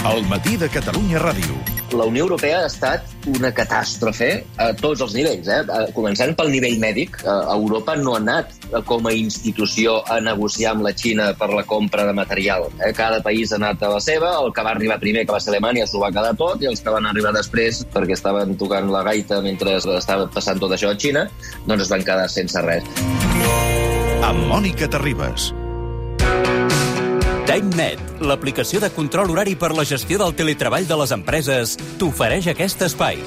El matí de Catalunya Ràdio. La Unió Europea ha estat una catàstrofe a tots els nivells. Eh? Eh, Començant pel nivell mèdic, eh, Europa no ha anat com a institució a negociar amb la Xina per la compra de material. Eh? Cada país ha anat a la seva, el que va arribar primer, que va ser Alemanya, s'ho va quedar tot, i els que van arribar després, perquè estaven tocant la gaita mentre estava passant tot això a Xina, doncs es van quedar sense res. Amb Mònica Terribas. TimeNet, l'aplicació de control horari per la gestió del teletreball de les empreses, t'ofereix aquest espai.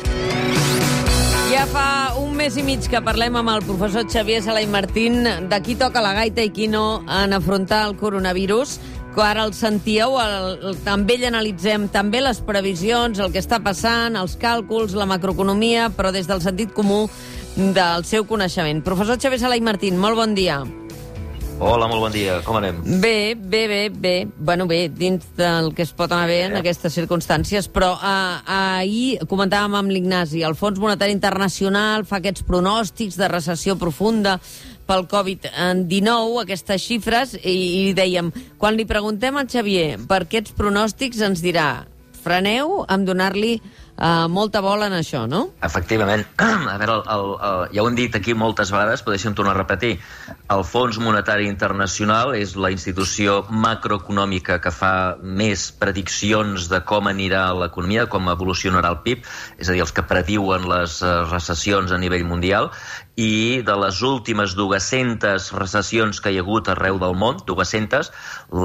Ja fa un mes i mig que parlem amb el professor Xavier Sala i Martín de qui toca la gaita i qui no en afrontar el coronavirus que ara el sentíeu, el, el, també ell analitzem també les previsions, el que està passant, els càlculs, la macroeconomia, però des del sentit comú del seu coneixement. Professor Xavier Sala i Martín, molt bon dia. Hola, molt bon dia. Com anem? Bé, bé, bé, bé. Bueno, bé, dins del que es pot anar bé en aquestes circumstàncies, però uh, ahir comentàvem amb l'Ignasi, el Fons Monetari Internacional fa aquests pronòstics de recessió profunda pel Covid-19, aquestes xifres, i, i dèiem, quan li preguntem al Xavier per aquests pronòstics, ens dirà freneu amb donar-li uh, molta bola en això, no? Efectivament. A veure, el, el, el, ja ho hem dit aquí moltes vegades, però deixem tornar a repetir. El Fons Monetari Internacional és la institució macroeconòmica que fa més prediccions de com anirà l'economia, com evolucionarà el PIB, és a dir, els que prediuen les uh, recessions a nivell mundial, i de les últimes 200 recessions que hi ha hagut arreu del món, 200,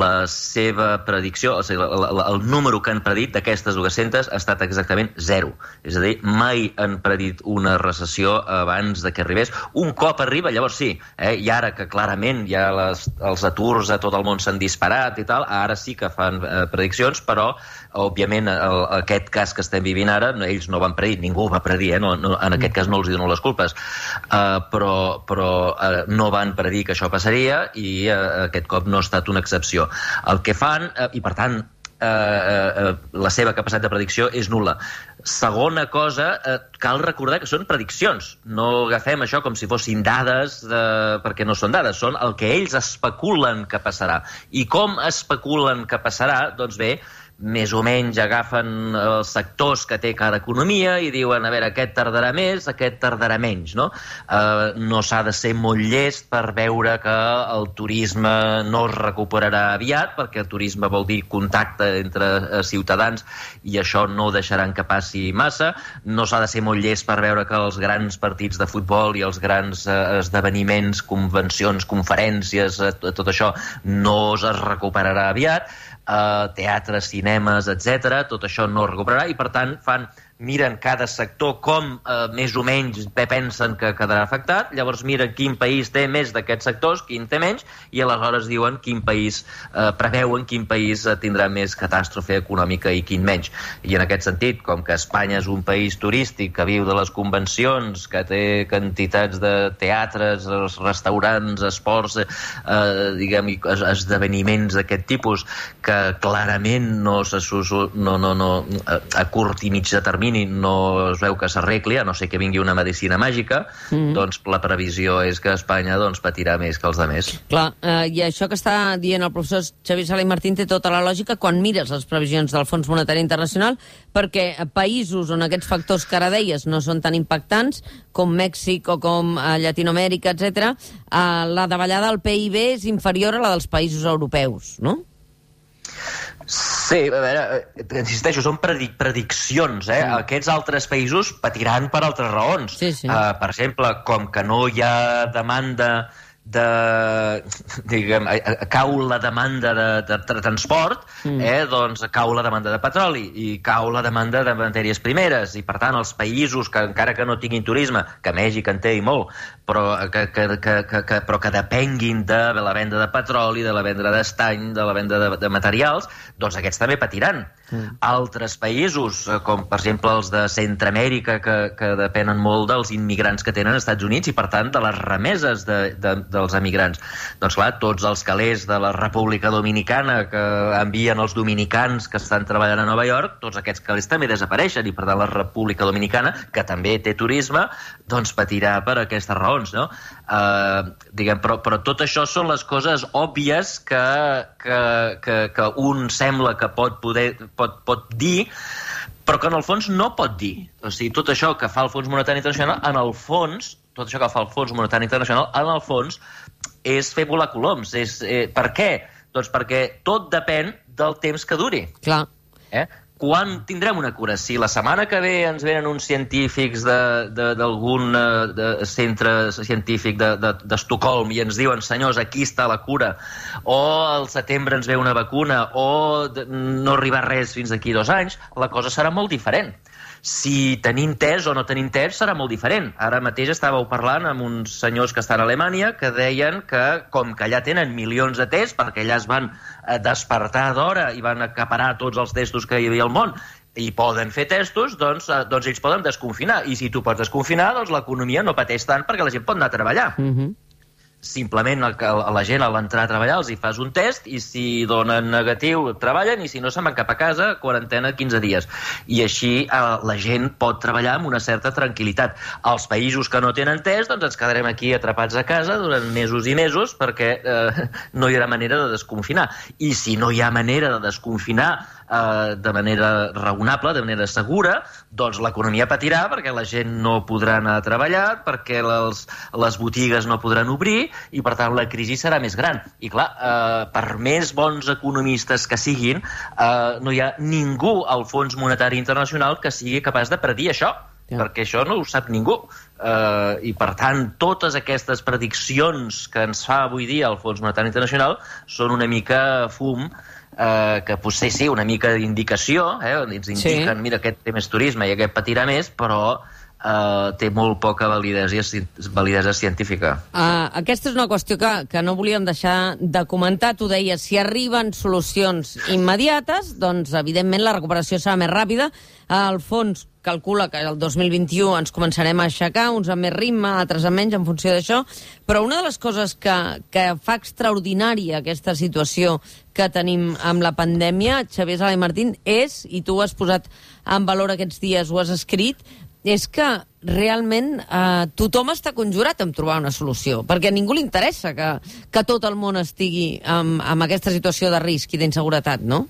la seva predicció, o sigui, el, el, el número que han predit d'aquestes 200 ha estat exactament zero. És a dir, mai han predit una recessió abans de que arribés. Un cop arriba, llavors sí, eh? i ara que clarament ja les, els aturs a tot el món s'han disparat i tal, ara sí que fan eh, prediccions, però òbviament el, aquest cas que estem vivint ara, ells no van predir, ningú va predir, eh? no, no, en aquest cas no els dono les culpes, uh, però, però uh, no van predir que això passaria i uh, aquest cop no ha estat una excepció. El que fan, i per tant, eh, la seva capacitat de predicció és nula. Segona cosa, eh, cal recordar que són prediccions. No agafem això com si fossin dades, de... perquè no són dades, són el que ells especulen que passarà. I com especulen que passarà? Doncs bé, més o menys agafen els sectors que té cada economia i diuen, a veure, aquest tardarà més, aquest tardarà menys, no? Eh, no s'ha de ser molt llest per veure que el turisme no es recuperarà aviat, perquè el turisme vol dir contacte entre eh, ciutadans i això no deixaran que passi massa. No s'ha de ser molt llest per veure que els grans partits de futbol i els grans eh, esdeveniments, convencions, conferències, eh, tot això no es recuperarà aviat eh, teatres, cinemes, etc. Tot això no es recuperarà i, per tant, fan miren cada sector com eh, més o menys pensen que quedarà afectat, llavors miren quin país té més d'aquests sectors, quin té menys, i aleshores diuen quin país, eh, preveuen quin país eh, tindrà més catàstrofe econòmica i quin menys. I en aquest sentit, com que Espanya és un país turístic que viu de les convencions, que té quantitats de teatres, restaurants, esports, eh, diguem, esdeveniments d'aquest tipus, que clarament no, se, no, no, no, a curt i de termini termini no es veu que s'arregli, a no sé que vingui una medicina màgica, mm -hmm. doncs la previsió és que Espanya doncs, patirà més que els altres. Clar, eh, i això que està dient el professor Xavier Sala i Martín té tota la lògica quan mires les previsions del Fons Monetari Internacional, perquè països on aquests factors que ara deies no són tan impactants, com Mèxic o com eh, Llatinoamèrica, etc, eh, la davallada del PIB és inferior a la dels països europeus, no? Sí, a veure, insisteixo, són predic prediccions, eh? Mm. Aquests altres països patiran per altres raons. Sí, sí. Uh, per exemple, com que no hi ha demanda de, diguem, cau la demanda de, de, de transport, mm. eh, doncs cau la demanda de petroli i cau la demanda de matèries primeres i per tant els països que encara que no tinguin turisme, que Mèxic en té i molt, però que, que, que, que, que, però que depenguin de la venda de petroli, de la venda d'estany, de la venda de, de materials, doncs aquests també patiran. Mm. Altres països, eh, com per exemple els de Centroamèrica, que, que depenen molt dels immigrants que tenen als Estats Units i, per tant, de les remeses de, de, dels emigrants. Doncs clar, tots els calés de la República Dominicana que envien els dominicans que estan treballant a Nova York, tots aquests calés també desapareixen i, per tant, la República Dominicana, que també té turisme, doncs patirà per aquestes raons no? Uh, diguem, però, però tot això són les coses òbvies que, que, que, que un sembla que pot, poder, pot, pot dir, però que en el fons no pot dir. O sigui, tot això que fa el Fons Monetari Internacional, en el fons, tot això que fa el Fons Monetari Internacional, en el fons, és fer volar coloms. És, eh, per què? Doncs perquè tot depèn del temps que duri. Clar. Eh? Quan tindrem una cura? Si la setmana que ve ens venen uns científics d'algun de, centre científic d'Estocolm de, de, i ens diuen, senyors, aquí està la cura, o al setembre ens ve una vacuna, o no arriba res fins d'aquí dos anys, la cosa serà molt diferent. Si tenim test o no tenim test serà molt diferent. Ara mateix estàveu parlant amb uns senyors que estan a Alemanya que deien que, com que allà tenen milions de tests, perquè allà es van eh, despertar d'hora i van acaparar tots els testos que hi havia al món, i poden fer testos, doncs, eh, doncs ells poden desconfinar. I si tu pots desconfinar, doncs l'economia no pateix tant perquè la gent pot anar a treballar. Mm -hmm simplement a, a la gent a l'entrar a treballar els hi fas un test i si donen negatiu treballen i si no se'n van cap a casa quarantena 15 dies. I així eh, la gent pot treballar amb una certa tranquil·litat. Els països que no tenen test doncs ens quedarem aquí atrapats a casa durant mesos i mesos perquè eh, no hi haurà manera de desconfinar. I si no hi ha manera de desconfinar eh, de manera raonable, de manera segura, doncs l'economia patirà perquè la gent no podrà anar a treballar, perquè les, les botigues no podran obrir i, per tant, la crisi serà més gran. I, clar, eh, per més bons economistes que siguin, eh, no hi ha ningú al Fons Monetari Internacional que sigui capaç de predir això. Ja. perquè això no ho sap ningú. Uh, I, per tant, totes aquestes prediccions que ens fa avui dia el Fons Monetari Internacional són una mica fum eh, que potser sí, una mica d'indicació, eh, ens indiquen, sí. mira, aquest té més turisme i aquest patirà més, però eh, té molt poca validesa, validesa científica. Uh, aquesta és una qüestió que, que no volíem deixar de comentar. Tu deies, si arriben solucions immediates, doncs, evidentment, la recuperació serà més ràpida. El fons calcula que el 2021 ens començarem a aixecar, uns amb més ritme, altres amb menys, en funció d'això, però una de les coses que, que fa extraordinària aquesta situació que tenim amb la pandèmia, Xavier Sala i Martín, és, i tu ho has posat en valor aquests dies, ho has escrit, és que realment eh, tothom està conjurat en trobar una solució, perquè a ningú li interessa que, que tot el món estigui amb, amb aquesta situació de risc i d'inseguretat, no?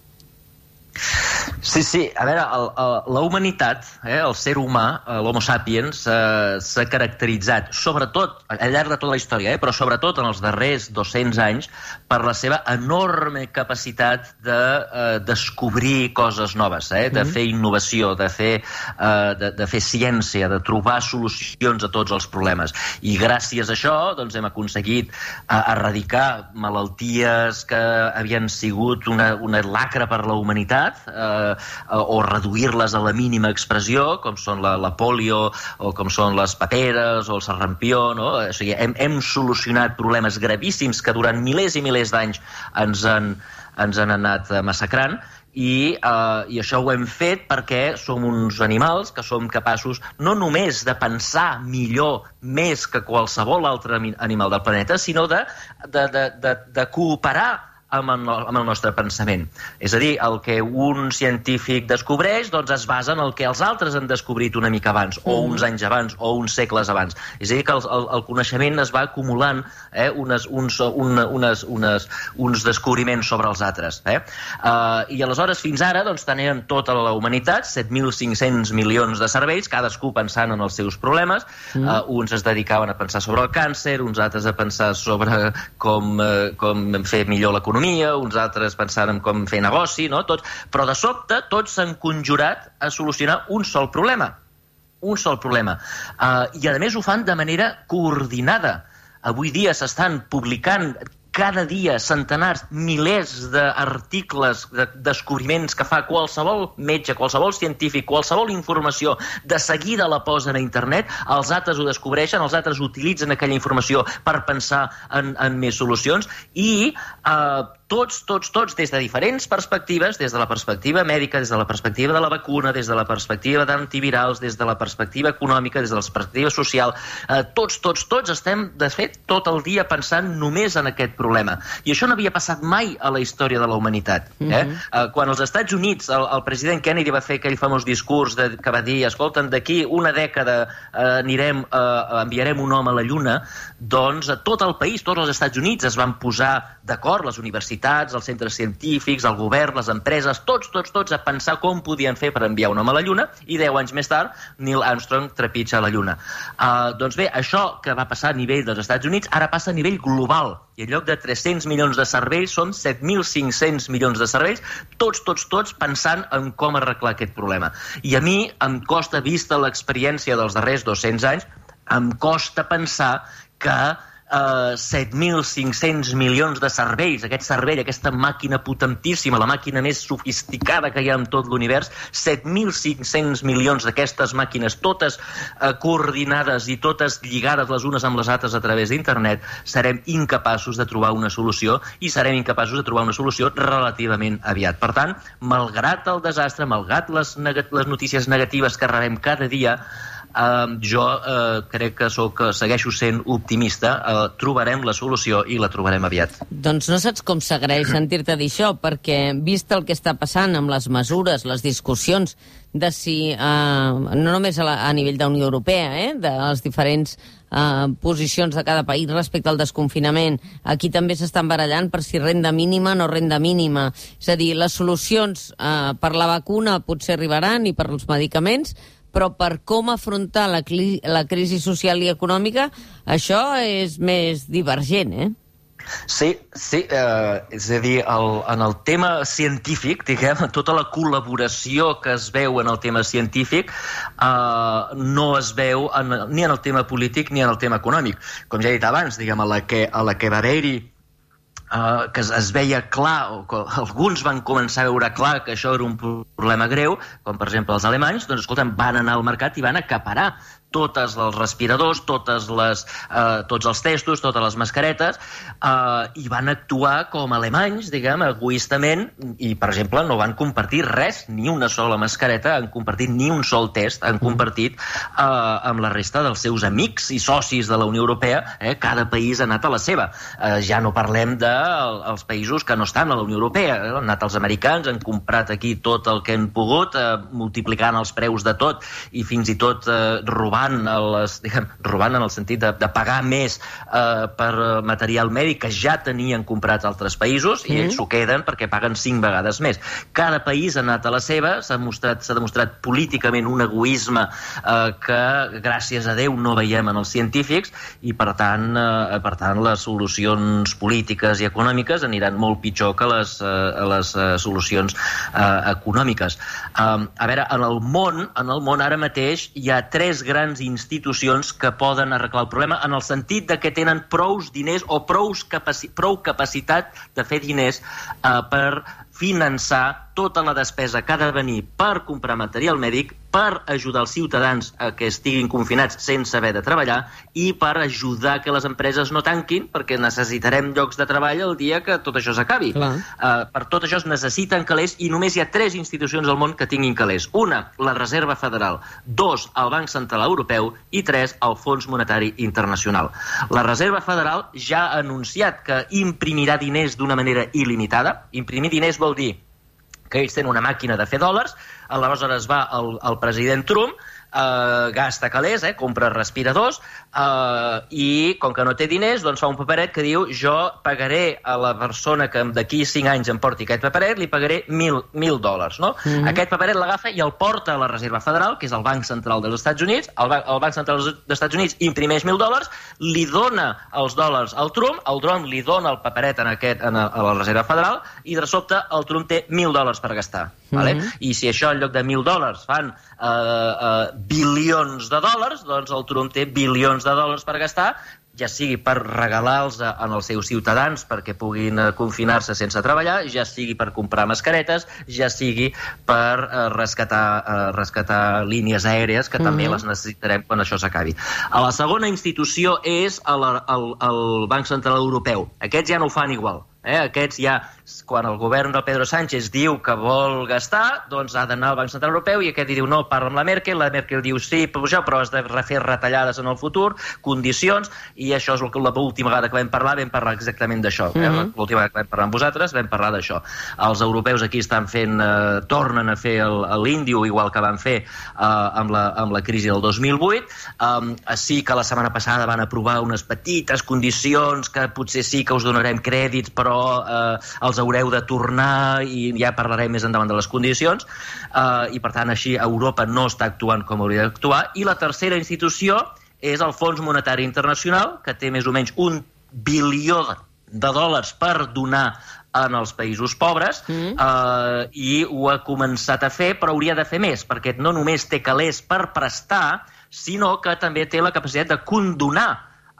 Sí, sí. A veure, el, el, la humanitat, eh, el ser humà, eh, l'homo sapiens, eh, s'ha caracteritzat, sobretot, al llarg de tota la història, eh, però sobretot en els darrers 200 anys, per la seva enorme capacitat de eh, descobrir coses noves, eh, de mm. fer innovació, de fer, eh, de, de fer ciència, de trobar solucions a tots els problemes. I gràcies a això doncs, hem aconseguit eh, erradicar malalties que havien sigut una, una lacra per la humanitat, edat eh, o reduir-les a la mínima expressió, com són la, la polio o com són les paperes o el serrampió. No? O sigui, hem, hem solucionat problemes gravíssims que durant milers i milers d'anys ens, han, ens han anat massacrant i, eh, i això ho hem fet perquè som uns animals que som capaços no només de pensar millor més que qualsevol altre animal del planeta, sinó de, de, de, de, de cooperar amb el, amb el nostre pensament. És a dir, el que un científic descobreix doncs es basa en el que els altres han descobrit una mica abans, o mm. uns anys abans, o uns segles abans. És a dir, que el, el, el coneixement es va acumulant eh, unes, uns, una, unes, unes, uns descobriments sobre els altres. Eh? Uh, I aleshores, fins ara, doncs, teníem tota la humanitat, 7.500 milions de cervells, cadascú pensant en els seus problemes. Mm. Uh, uns es dedicaven a pensar sobre el càncer, uns altres a pensar sobre com, uh, com fer millor l'economia, economia, uns altres pensant en com fer negoci, no? Tots, però de sobte tots s'han conjurat a solucionar un sol problema. Un sol problema. Uh, I a més ho fan de manera coordinada. Avui dia s'estan publicant cada dia centenars, milers d'articles, de descobriments que fa qualsevol metge, qualsevol científic, qualsevol informació, de seguida la posen a internet, els altres ho descobreixen, els altres utilitzen aquella informació per pensar en, en més solucions i eh, tots, tots, tots, des de diferents perspectives, des de la perspectiva mèdica, des de la perspectiva de la vacuna, des de la perspectiva d'antivirals, des de la perspectiva econòmica, des de la perspectiva social, eh, tots, tots, tots estem, de fet, tot el dia pensant només en aquest problema. I això no havia passat mai a la història de la humanitat. Eh? Uh -huh. eh, quan als Estats Units el, el president Kennedy va fer aquell famós discurs de, que va dir, escolta'm, d'aquí una dècada eh, anirem, eh, enviarem un home a la Lluna, doncs a tot el país, tots els Estats Units es van posar d'acord, les universitats, els centres científics, el govern, les empreses, tots, tots, tots, a pensar com podien fer per enviar un home a la Lluna, i deu anys més tard Neil Armstrong trepitja la Lluna. Uh, doncs bé, això que va passar a nivell dels Estats Units ara passa a nivell global, i en lloc de 300 milions de cervells són 7.500 milions de cervells, tots, tots, tots pensant en com arreglar aquest problema. I a mi em costa, vista l'experiència dels darrers 200 anys, em costa pensar que eh, 7.500 milions de cervells, aquest cervell, aquesta màquina potentíssima, la màquina més sofisticada que hi ha en tot l'univers, 7.500 milions d'aquestes màquines, totes eh, coordinades i totes lligades les unes amb les altres a través d'internet, serem incapaços de trobar una solució i serem incapaços de trobar una solució relativament aviat. Per tant, malgrat el desastre, malgrat les, les notícies negatives que rebem cada dia, Uh, jo uh, crec que sóc, segueixo sent optimista. Uh, trobarem la solució i la trobarem aviat. Doncs no saps com s'agraeix sentir-te dir això, perquè vist el que està passant amb les mesures, les discussions de si, uh, no només a, la, a nivell de Unió Europea, eh, de les diferents uh, posicions de cada país respecte al desconfinament. Aquí també s'estan barallant per si renda mínima o no renda mínima. És a dir, les solucions uh, per la vacuna potser arribaran i per als medicaments, però per com afrontar la, la crisi social i econòmica, això és més divergent, eh? Sí, sí, eh, és a dir, el, en el tema científic, diguem, tota la col·laboració que es veu en el tema científic eh, no es veu en, ni en el tema polític ni en el tema econòmic. Com ja he dit abans, diguem, a la que, a la que va haver-hi Uh, que es, es veia clar, o que alguns van començar a veure clar que això era un problema greu, com per exemple els alemanys, doncs escolta'm, van anar al mercat i van acaparar totes els respiradors, totes les, eh, tots els testos, totes les mascaretes, eh, i van actuar com alemanys, diguem, egoistament, i, per exemple, no van compartir res, ni una sola mascareta, han compartit ni un sol test, han compartit eh, amb la resta dels seus amics i socis de la Unió Europea, eh, cada país ha anat a la seva. Eh, ja no parlem dels de, països que no estan a la Unió Europea, eh, han anat els americans, han comprat aquí tot el que han pogut, eh, multiplicant els preus de tot, i fins i tot eh, robant robant, les, diguem, robant en el sentit de, de pagar més eh, per material mèdic que ja tenien comprat altres països i mm. ells s'ho queden perquè paguen cinc vegades més. Cada país ha anat a la seva, s'ha mostrat, demostrat políticament un egoisme eh, que, gràcies a Déu, no veiem en els científics i, per tant, eh, per tant les solucions polítiques i econòmiques aniran molt pitjor que les, eh, les eh, solucions eh, econòmiques. Eh, a veure, en el món, en el món ara mateix hi ha tres grans grans institucions que poden arreglar el problema en el sentit de que tenen prous diners o prous capaci prou capacitat de fer diners eh, per finançar tota la despesa que ha de venir per comprar material mèdic, per ajudar els ciutadans a que estiguin confinats sense haver de treballar i per ajudar que les empreses no tanquin perquè necessitarem llocs de treball el dia que tot això s'acabi. Uh, per tot això es necessiten calés i només hi ha tres institucions al món que tinguin calés. Una, la Reserva Federal. Dos, el Banc Central Europeu. I tres, el Fons Monetari Internacional. La Reserva Federal ja ha anunciat que imprimirà diners d'una manera il·limitada. Imprimir diners vol dir que ells tenen una màquina de fer dòlars, aleshores va el, el president Trump, eh, gasta calés, eh, compra respiradors, eh, i com que no té diners, doncs fa un paperet que diu jo pagaré a la persona que d'aquí 5 anys em porti aquest paperet, li pagaré 1.000 dòlars. No? Mm -hmm. Aquest paperet l'agafa i el porta a la Reserva Federal, que és el Banc Central dels Estats Units, el, Banc, el Banc Central dels Estats Units imprimeix 1.000 dòlars, li dona els dòlars al Trump, el Trump li dona el paperet en aquest, en a, a la Reserva Federal, i de sobte el Trump té 1.000 dòlars per gastar. Mm -hmm. vale? I si això en lloc de 1.000 dòlars fan eh, eh, bilions de dòlars, doncs el Trump té bilions de dòlars per gastar, ja sigui per regalar-los els seus ciutadans perquè puguin eh, confinar-se sense treballar, ja sigui per comprar mascaretes, ja sigui per uh, rescatar, uh, rescatar línies aèries, que mm -hmm. també mhm. les necessitarem quan això s'acabi. A la segona institució és el, el, el Banc Central Europeu. Aquests ja no ho fan igual Eh? Aquests ja, quan el govern del Pedro Sánchez diu que vol gastar, doncs ha d'anar al Banc Central Europeu i aquest diu no, parla amb la Merkel, la Merkel diu sí, pujar, però has de refer retallades en el futur, condicions, i això és l'última vegada que vam parlar, vam parlar exactament d'això. Eh? Mm -hmm. L'última vegada que vam parlar amb vosaltres, vam parlar d'això. Els europeus aquí estan fent, eh, tornen a fer l'índio, igual que van fer eh, amb, la, amb la crisi del 2008. Um, sí que la setmana passada van aprovar unes petites condicions que potser sí que us donarem crèdits, però eh, els haureu de tornar i ja parlarem més endavant de les condicions. Eh, I, per tant, així Europa no està actuant com hauria d'actuar. I la tercera institució és el Fons Monetari Internacional, que té més o menys un bilió de dòlars per donar en els països pobres mm. eh, i ho ha començat a fer, però hauria de fer més, perquè no només té calés per prestar, sinó que també té la capacitat de condonar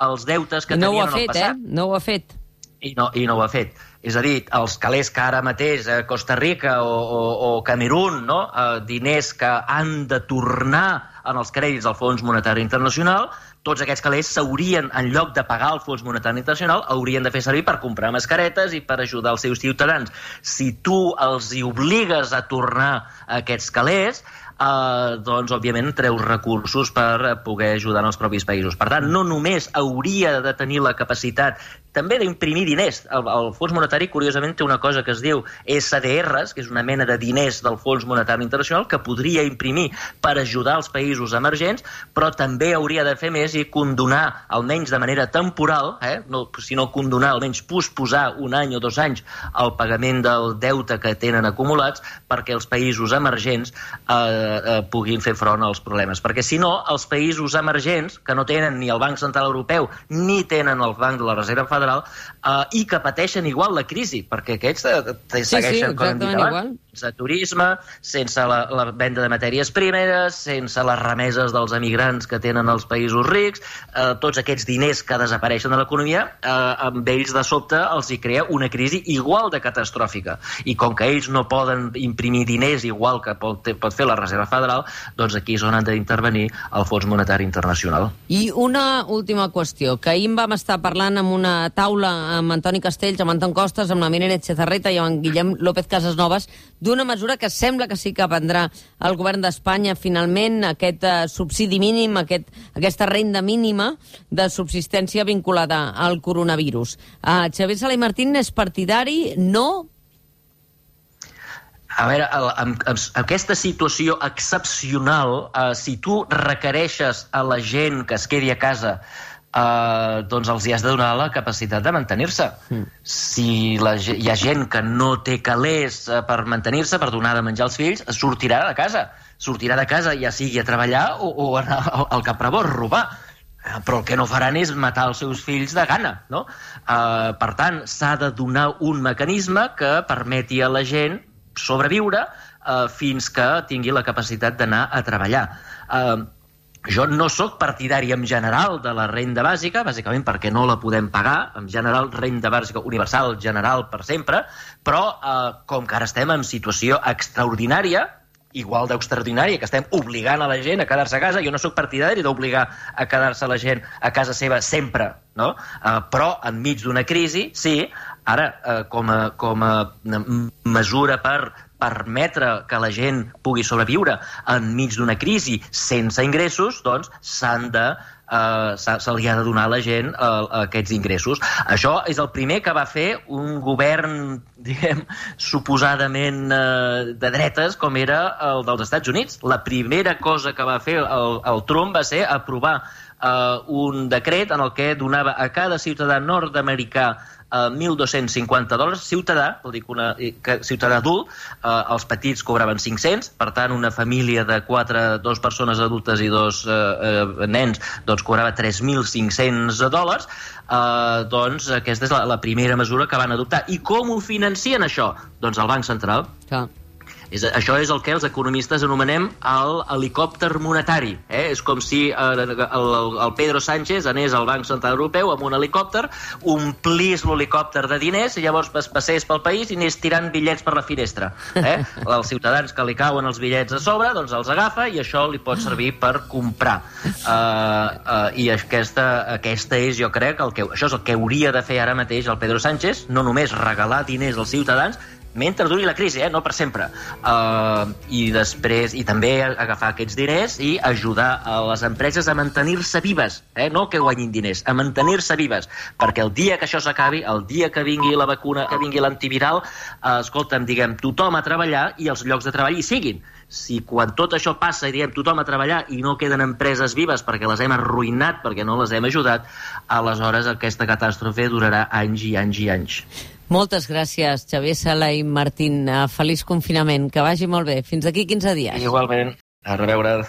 els deutes que no tenien en el passat. Eh? No ho ha fet, eh? I no, I no ho ha fet. És a dir, els calés que ara mateix a Costa Rica o, o, o Camerún, no? eh, diners que han de tornar en els crèdits del Fons Monetari Internacional, tots aquests calés s'haurien, en lloc de pagar el Fons Monetari Internacional, haurien de fer servir per comprar mascaretes i per ajudar els seus ciutadans. Si tu els hi obligues a tornar aquests calés, eh, doncs, òbviament, treus recursos per poder ajudar en els propis països. Per tant, no només hauria de tenir la capacitat també d'imprimir diners. El, el Fons Monetari, curiosament, té una cosa que es diu SDRs, que és una mena de diners del Fons Monetari Internacional, que podria imprimir per ajudar els països emergents, però també hauria de fer més i condonar, almenys de manera temporal, eh? no, si no condonar, almenys posposar un any o dos anys el pagament del deute que tenen acumulats perquè els països emergents eh, eh, puguin fer front als problemes. Perquè, si no, els països emergents, que no tenen ni el Banc Central Europeu ni tenen el Banc de la Reserva Federal, eh, i que pateixen igual la crisi, perquè aquests eh, sí, segueixen, sí, com hem dit abans, sense turisme, sense la, la venda de matèries primeres, sense les remeses dels emigrants que tenen els països rics, eh, tots aquests diners que desapareixen de l'economia, eh, amb ells de sobte els hi crea una crisi igual de catastròfica. I com que ells no poden imprimir diners igual que pot, pot fer la Reserva Federal, doncs aquí és on han d'intervenir el Fons Monetari Internacional. I una última qüestió, que ahir vam estar parlant amb una taula amb Antoni Castells, amb Anton Costes, amb la Mireia Chezarreta i amb Guillem López Casasnovas d'una mesura que sembla que sí que prendrà el govern d'Espanya finalment, aquest uh, subsidi mínim, aquest, aquesta renda mínima de subsistència vinculada al coronavirus. Uh, Xavier Sala i Martín és partidari, no? A veure, el, amb, amb, aquesta situació excepcional, eh, si tu requereixes a la gent que es quedi a casa eh, doncs els hi has de donar la capacitat de mantenir-se. Mm. Si la, hi ha gent que no té calés eh, per mantenir-se, per donar de menjar als fills, sortirà de casa. Sortirà de casa, ja sigui a treballar o, o anar al Caprabó a robar eh, però el que no faran és matar els seus fills de gana, no? Uh, per tant, s'ha de donar un mecanisme que permeti a la gent sobreviure uh, fins que tingui la capacitat d'anar a treballar. Uh, jo no sóc partidari en general de la renda bàsica, bàsicament perquè no la podem pagar, en general renda bàsica universal, general per sempre, però eh, com que ara estem en situació extraordinària, igual d'extraordinària, que estem obligant a la gent a quedar-se a casa, jo no sóc partidari d'obligar a quedar-se la gent a casa seva sempre, no? Uh, però enmig d'una crisi, sí, ara, uh, com, a, com a mesura per permetre que la gent pugui sobreviure enmig d'una crisi sense ingressos, doncs s'han de eh, se li ha de donar a la gent eh, aquests ingressos. Això és el primer que va fer un govern, diguem, suposadament eh, de dretes, com era el dels Estats Units. La primera cosa que va fer el, el Trump va ser aprovar eh, un decret en el que donava a cada ciutadà nord-americà a 1.250 dòlars ciutadà, vol dir que una, que ciutadà adult, eh, els petits cobraven 500, per tant una família de quatre, dos persones adultes i dos eh, eh, nens doncs cobrava 3.500 dòlars, eh, doncs aquesta és la, la primera mesura que van adoptar. I com ho financien això? Doncs el Banc Central. Ah. És, això és el que els economistes anomenem el helicòpter monetari. Eh? És com si eh, el, el, el Pedro Sánchez anés al Banc Central Europeu amb un helicòpter, omplís l'helicòpter de diners i llavors es passés pel país i anés tirant bitllets per la finestra. Eh? Els ciutadans que li cauen els bitllets a sobre, doncs els agafa i això li pot servir per comprar. Uh, uh, I aquesta, aquesta és, jo crec, el que, això és el que hauria de fer ara mateix el Pedro Sánchez, no només regalar diners als ciutadans, mentre duri la crisi, eh? no per sempre. Uh, I després, i també agafar aquests diners i ajudar a les empreses a mantenir-se vives, eh? no que guanyin diners, a mantenir-se vives, perquè el dia que això s'acabi, el dia que vingui la vacuna, que vingui l'antiviral, uh, escolta'm, diguem, tothom a treballar i els llocs de treball hi siguin. Si quan tot això passa i diem tothom a treballar i no queden empreses vives perquè les hem arruïnat, perquè no les hem ajudat, aleshores aquesta catàstrofe durarà anys i anys i anys. Moltes gràcies, Xavier Sala i Martín. Uh, feliç confinament. Que vagi molt bé. Fins aquí 15 dies. Igualment. A reveure.